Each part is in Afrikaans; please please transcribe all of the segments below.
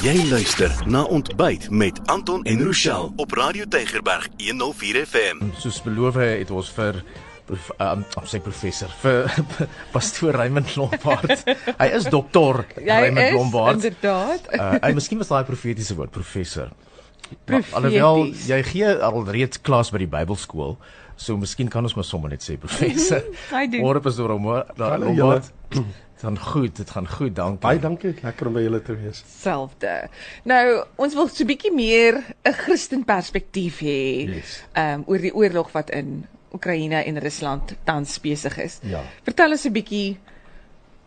Jy luister na Ontbyt met Anton en Rochelle op Radio Tygerberg 104 FM. Soos beloof het ons vir prof, um, sê professor vir pastoor Raymond Lombard. hy is dokter Raymond Lombard. Inderdaad. uh, hy miskien was daai profetiese woord professor. Maar Alhoewel jy gee al reeds klas by die Bybelskool, so miskien kan ons maar sommer net sê professor. Môre is oor hom. Hallo, Lombard. Dit gaan goed, dit gaan goed, dankie. Baie dankie, lekker om by julle te wees. selfde. Nou, ons wil so 'n bietjie meer 'n Christen perspektief hê. Yes. Um oor die oorlog wat in Oekraïne en Rusland tans besig is. Ja. Vertel ons 'n bietjie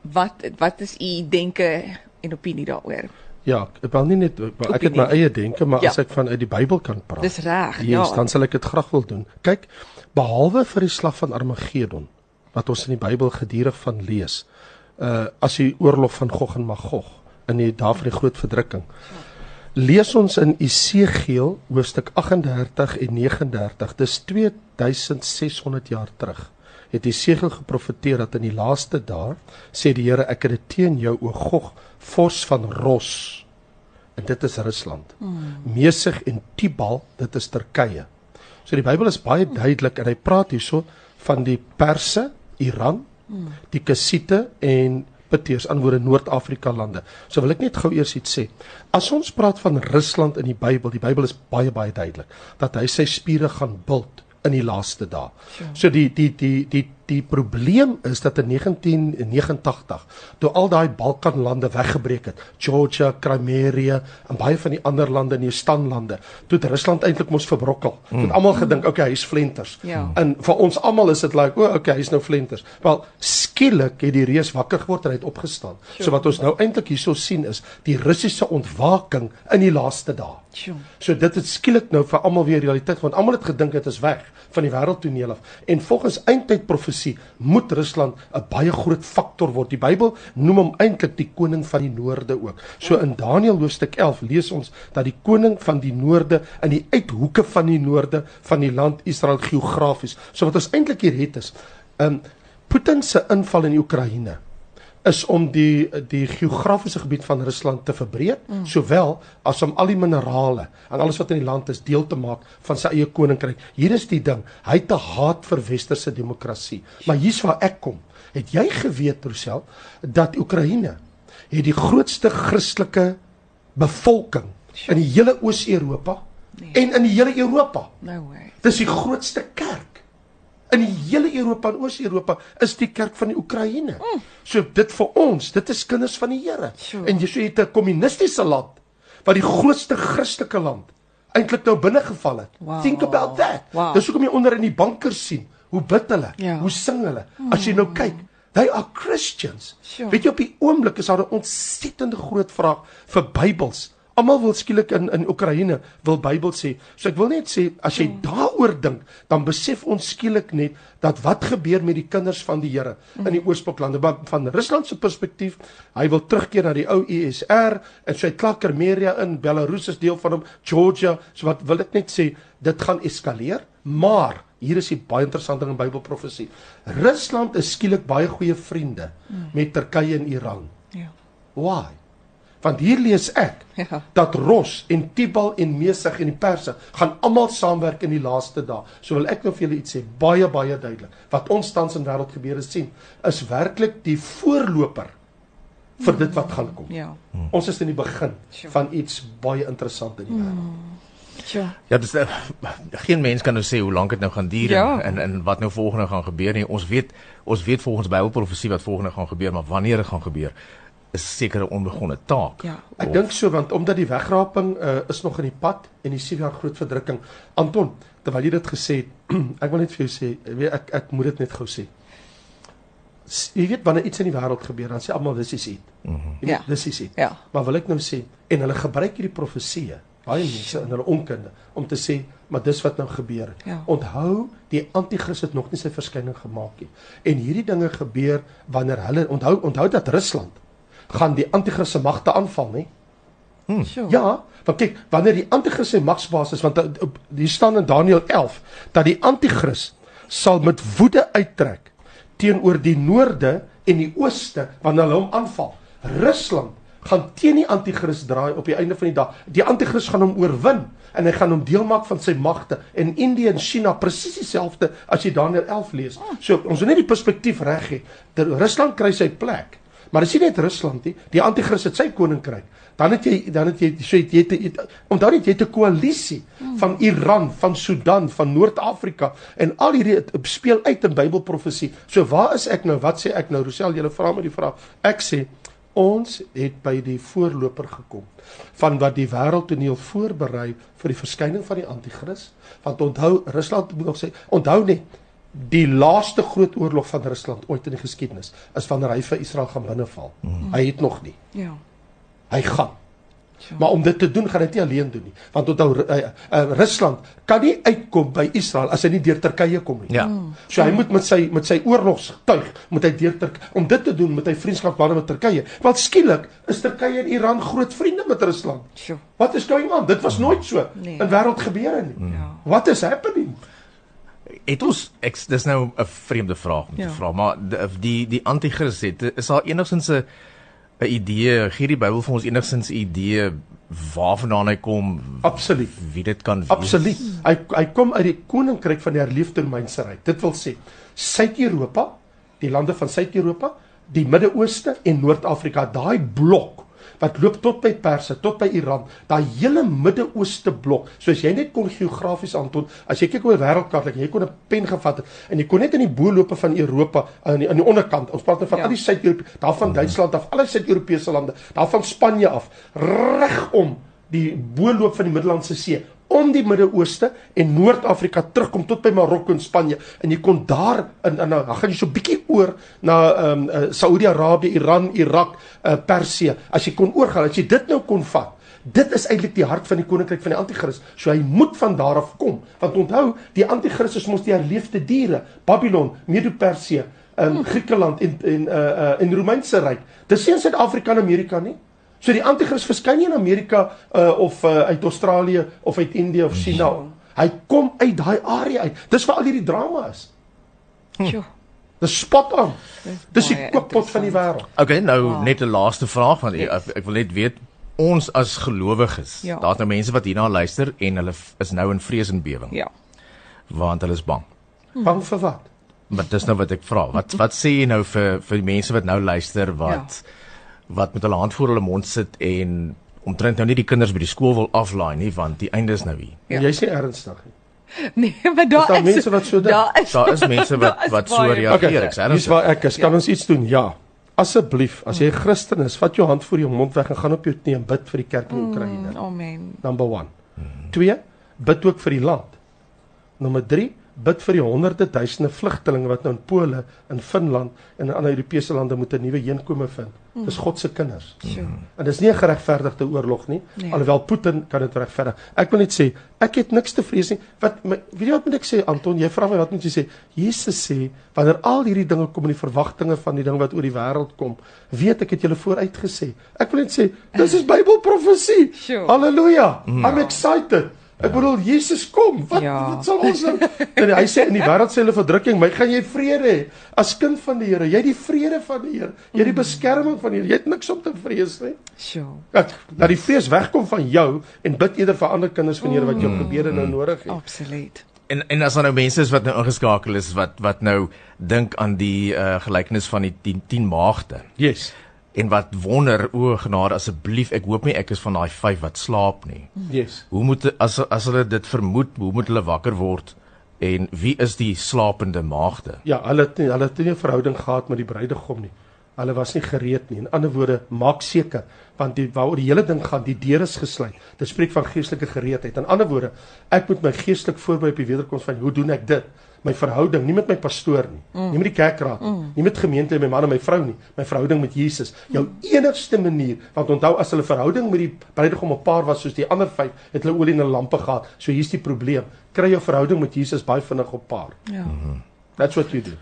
wat wat is u denke en opinie daaroor? Ja, ek wil nie net maar ek het my Opinie. eie denke, maar Ja. as ek vanuit die Bybel kan praat. Dis reg, Yes, ja. dan sal ek dit graag wil doen. Kyk, behalwe vir die slag van Armageddon wat ons in die Bybel gedurig van lees, uh as die oorlog van Gog en Magog in die dae van die groot verdrukking. Lees ons in Esegiel hoofstuk 38 en 39. Dis 2600 jaar terug. Het Esegiel geprofeteer dat in die laaste dae sê die Here ek het dit teen jou o Gog, vors van Ros. En dit is Rusland. Hmm. Mesig en Tibal, dit is Turkye. So die Bybel is baie duidelik en hy praat hierso van die Perse, Iran, die Kassite en Peteers aanwoorde Noord-Afrika lande. So wil ek net gou eers iets sê. As ons praat van Rusland in die Bybel, die Bybel is baie baie duidelik dat hy sy spiere gaan bult in die laaste dae. So die die die die die probleem is dat in 1989 toe al daai Balkanlande weggebreek het, Georgia, Crimea en baie van die ander lande in die standlande, toe het Rusland eintlik mos verbrokkel. Toe het almal gedink, okay, hy's flenters. Ja. En vir ons almal is dit like, o, oh, okay, hy's nou flenters. Wel, skielik het die reus wakker geword en hy het opgestaan. So wat ons nou eintlik hierso sien is die Russiese ontwaking in die laaste dae. Sjoe. So dit het skielik nou vir almal weer realiteit want almal het gedink dit is weg van die wêreldtoneel af. En volgens eindtyd profesie moet Rusland 'n baie groot faktor word. Die Bybel noem hom eintlik die koning van die noorde ook. So in Daniël hoofstuk 11 lees ons dat die koning van die noorde in die uithoeke van die noorde van die land Israel geografies. So wat ons eintlik hier het is, um Putin se inval in Oekraïne is om die die geografiese gebied van Rusland te verbreek, mm. sowel as om al die minerale en alles wat in die land is deel te maak van sy eie koninkryk. Hier is die ding, hy het 'n haat vir westerse demokrasie. Maar hier's waar ek kom. Het jy geweet, Rosel, dat Oekraïne het die grootste Christelike bevolking in die hele Oos-Europa nee. en in die hele Europa. No way. Dis die grootste kerk in die hele Europa en Oos-Europa is die kerk van die Oekraïne. Mm. So dit vir ons, dit is kinders van die Here. Sure. En jy so het 'n kommunistiese land wat die grootste Christelike land eintlik nou binne geval het. Wow. Think about that. Wow. Dis hoekom jy onder in die bankers sien hoe bid hulle, Ja. hoe sing hulle. As jy nou kyk, they are Christians. Sure. Weet jy op die oomblik is daar 'n ontsettende groot vraag vir Bybels. Almal wil skielik in in Oekraïne wil Bybel sê. So ek wil net sê as jy daaroor dink, dan besef ons skielik net dat wat gebeur met die kinders van die Here in die oorspronklande Maar van Rusland se perspektief, hy wil terugkeer na die ou USSR en sy klaar Crimea in Belarus is deel van hom, Georgia, so wat wil ek net sê, dit gaan eskaleer, maar hier is die baie interessant ding in Bybelprofesie. Rusland is skielik baie goeie vriende met Turkye en Iran. Ja. Why? Want hier lees ek Ja. dat Ros en Tibal en Mesig en die Perse gaan almal saamwerk in die laaste dae. So wil ek nou vir julle iets sê, baie baie duidelik. Wat ons tans in wêreldgebeure sien, is werklik die voorloper vir dit wat gaan kom. Ja. Ons is in die begin Sure. van iets baie interessant in die wêreld. Sjoe. Ja, dis uh, geen mens kan nou sê hoe lank dit nou gaan duur Ja. en en wat nou volgende gaan gebeur nie. Ons weet ons weet volgens Bybelprofesie wat volgende gaan gebeur, maar wanneer dit gaan gebeur is seker 'n onbegonne taak. Ja. Ek Of- dink so want omdat die wegraping uh, is nog in die pad en die 7 jaar groot verdrukking. Anton, terwyl jy dit gesê het, ek wil net vir jou sê, weet ek ek moet dit net gou sê. Jy weet wanneer iets in die wêreld gebeur, dan sê almal dis is dit. Mhm. Mm Ja. Dis is dit. Ja. Maar wil ek nou sê en hulle gebruik hierdie profeseë, baie mense in hulle onkunde om te sê, maar dis wat nou gebeur het. Ja. Onthou, die anti-kris het nog nie sy verskyning gemaak nie. En hierdie dinge gebeur wanneer hulle onthou onthou dat Rusland gaan die anti-kris se magte aanval, nê? Sjoe. Ja, want kyk, wanneer die anti-kris sy magsbasis want op- hier staan in Daniël 11 dat die anti-kris sal met woede uittrek teenoor die noorde en die ooste wanneer hulle hom aanval. Rusland gaan teen die anti-kris draai op die einde van die dag. Die anti-kris gaan hom oorwin en hy gaan hom deel maak van sy magte. En Indië en China presies dieselfde as jy Daniël 11 lees. So ons moet net die perspektief reg hê. Rusland kry sy plek. Maar dis nie net Rusland nie. Die anti-kris het sy koninkryk dan het jy dan het jy so het jy het, onthou net jy het 'n koalisie van Iran, van Sudan, van Noord-Afrika en al hierdie speel uit in Bybelprofesie. So waar is ek nou? Wat sê ek nou? Rosel, jy vra my die vraag. Ek sê ons het by die voorloper gekom van wat die wêreldtoneel voorberei vir die verskyning van die anti-kris. Want onthou Rusland moet nog sê, onthou net die laaste groot oorlog van Rusland ooit in die geskiedenis is wanneer hy vir Israel gaan binneval. Hmm. Hy het nog nie. Ja hy gaan. Maar om dit te doen gaan hy dit nie alleen doen nie. Want onthou uh, uh, Rusland kan nie uitkom by Israel as hy nie deur Turkye kom nie. Ja. So hy moet met sy met sy oorlogstuig moet hy deur Turk om dit te doen met hy vriendskapbande met Turkye. Want skielik is Turkye en Iran groot vriende met Rusland. Sjoe. Wat is going on? Dit was nooit so nee. in wêreld gebeure nie. Ja. What is happening? Het ons ek dis nou 'n vreemde vraag om ja. te vra, maar die die, anti-kris het is daar enigsins 'n 'n idee, gee die Bybel vir ons enigstens 'n idee waarvandaan hy kom? Absoluut. Wie dit kan wees? Absoluut. Hy hy kom uit die koninkryk van die herleefde Romeinse ryk. Dit wil sê Suid-Europa, die lande van Suid-Europa, die Midde-Ooste en Noord-Afrika, daai blok wat loop tot by Perse, tot by Iran, daai hele Midde-Ooste blok. So as jy net kon geografies aantoon, as jy kyk oor wêreldkaart, like, jy kon 'n pen gevat het en jy kon net in die boelope van Europa aan die aan die onderkant, ons praat nou van ja. al die Suid-Europa, daar van Duitsland af, al die Suid-Europese lande, daar van Spanje af, regom die boeloop van die Middellandse See om die Midde-Ooste en Noord-Afrika terugkom tot by Marokko en Spanje en jy kon daar in in dan gaan jy so bietjie oor na ehm um, uh, Saudi-Arabië, Iran, Irak, uh, Persië. As jy kon oorgaan, as jy dit nou kon vat. Dit is eintlik die hart van die koninkryk van die anti-kris. So hy moet van daar af kom. Want onthou, die anti-kris is mos die herleefde diere, Babylon, Medo-Persië, ehm um, Griekeland en en uh uh in Romeinse ryk. Dis nie in Suid-Afrika en Amerika nie. So die anti-kris verskyn nie in Amerika uh, of uh, uit Australië of uit Indië of China. Hy kom uit daai area uit. Dis waar al hierdie drama is. Hm. Dis spot on. Dis die kookpot van die wêreld. Okay, nou wow. net 'n laaste vraag van ek, ek wil net weet ons as gelowiges. Ja. Daar's nou mense wat hierna luister en hulle is nou in vrees en bewering. Ja. Want hulle is bang. Hm. Bang vir wat? Maar dis nou wat ek vra. Wat wat sê jy nou vir vir die mense wat nou luister wat ja wat met hulle hand voor hulle mond sit en omtrent nou nie die kinders by die skool wil aflaai nie want die einde is nou hier. Ja. Jy sê ernstig. Nee, maar daar is, is mense wat so dink. Daar is, daar is mense wat wat so reageer. Okay, ek sê dis waar ek is. Kan ja. ons iets doen? Ja. Asseblief, as jy 'n Christen is, vat jou hand voor jou mond weg en gaan op jou knie en bid vir die kerk in Oekraïne. Mm, amen. Number 1. 2. Bid ook vir die land. Nommer 3 bid vir die honderde duisende vlugtelinge wat nou in Pole, in Finland en in ander Europese lande moet 'n nuwe heenkome vind. Mm. Dis God se kinders. Mm. En dis nie 'n geregverdigde oorlog nie, nee. alhoewel Putin kan dit regverdig. Ek wil net sê, ek het niks te vrees nie. Wat my, weet jy wat moet ek sê Anton? Jy vra my wat moet jy sê? Jesus sê, wanneer al hierdie dinge kom in die verwagtinge van die ding wat oor die wêreld kom, weet ek het julle vooruit gesê. Ek wil net sê, dis is Bybelprofesie. Sure. Halleluja. Mm. I'm excited. Ek bedoel Jesus kom. Wat ja. wat sal ons nou? En hy sê in die wêreld sê hulle verdrukking, my gaan jy vrede hê as kind van die Here. Jy het die vrede van die Here. Jy het die beskerming van die Here. Jy het niks om te vrees nie. Sjoe. Dat dat die vrees wegkom van jou en bid eerder vir ander kinders van die Here wat jou gebede nou nodig het. Absoluut. En en as daar nou mense is wat nou ingeskakel is wat wat nou dink aan die uh, gelykenis van die 10 10 maagde. Yes en wat wonder o genade asseblief ek hoop nie ek is van daai vyf wat slaap nie. Yes. Hoe moet as as hulle dit vermoed, hoe moet hulle wakker word en wie is die slapende maagde? Ja, hulle het nie, hulle het nie 'n verhouding gehad met die bruidegom nie. Hulle was nie gereed nie. In ander woorde, maak seker want die waaroor die hele ding gaan, die deur is gesluit. Dit spreek van geestelike gereedheid. In ander woorde, ek moet my geestelik voorberei op die wederkoms van hoe doen ek dit? my verhouding nie met my pastoor nie, mm. nie met die kerkraad nie, mm. nie met gemeente en my man en my vrou nie, my verhouding met Jesus. Jou mm. enigste manier, want onthou as hulle verhouding met die bruidegom op paar was soos die ander vyf, het hulle olie in hulle lampe gehad. So hier's die probleem. Kry jou verhouding met Jesus baie vinnig op paar. Ja. Mm -hmm. That's what you do.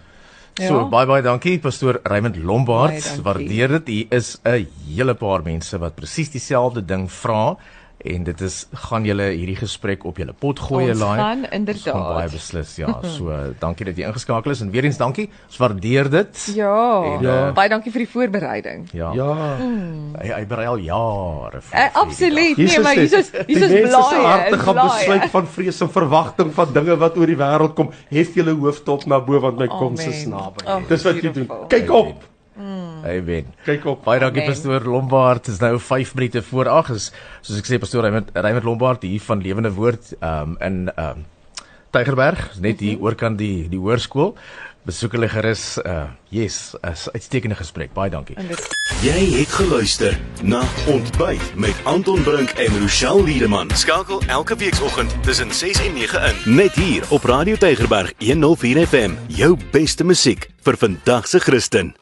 Ja. So baie baie dankie pastoor Raymond Lombard. Waardeer dit. Hier is 'n hele paar mense wat presies dieselfde ding vra en dit is gaan julle hierdie gesprek op julle pot gooi Ons laai. gaan Ons inderdaad. gaan baie beslis ja. So dankie dat jy ingeskakel is en weer eens dankie. Ons waardeer dit. Ja. En, ja. eh, Baie dankie vir die voorbereiding. Ja. Ja. Hy, hy berei al jare vir. Uh, absoluut. Jesus Nee, maar hier is sê, hier die is mense se blaai. harte gaan blaai. besluit van vrees en verwagting van dinge wat oor die wêreld kom. Hef julle hoofde op na bo want my koms is naby. Oh, Dis wat jy doen. Kyk op. Amen. Kyk op. Baie dankie pastoor Lombard. Dit is nou 5 minute voor 8 is soos ek sê pastoor Raymond Raymond Lombard hier van Lewende Woord um in um Tygerberg, is net hier Mhm. oorkant die die hoërskool. Besoek hulle gerus uh yes, 'n uitstekende gesprek. Baie dankie. Jy het geluister na Ontbyt met Anton Brink en Rochelle Liedeman. Skakel elke weekoggend tussen 6 en 9 in. Net hier op Radio Tygerberg 104 FM. Jou beste musiek vir vandag se Christen.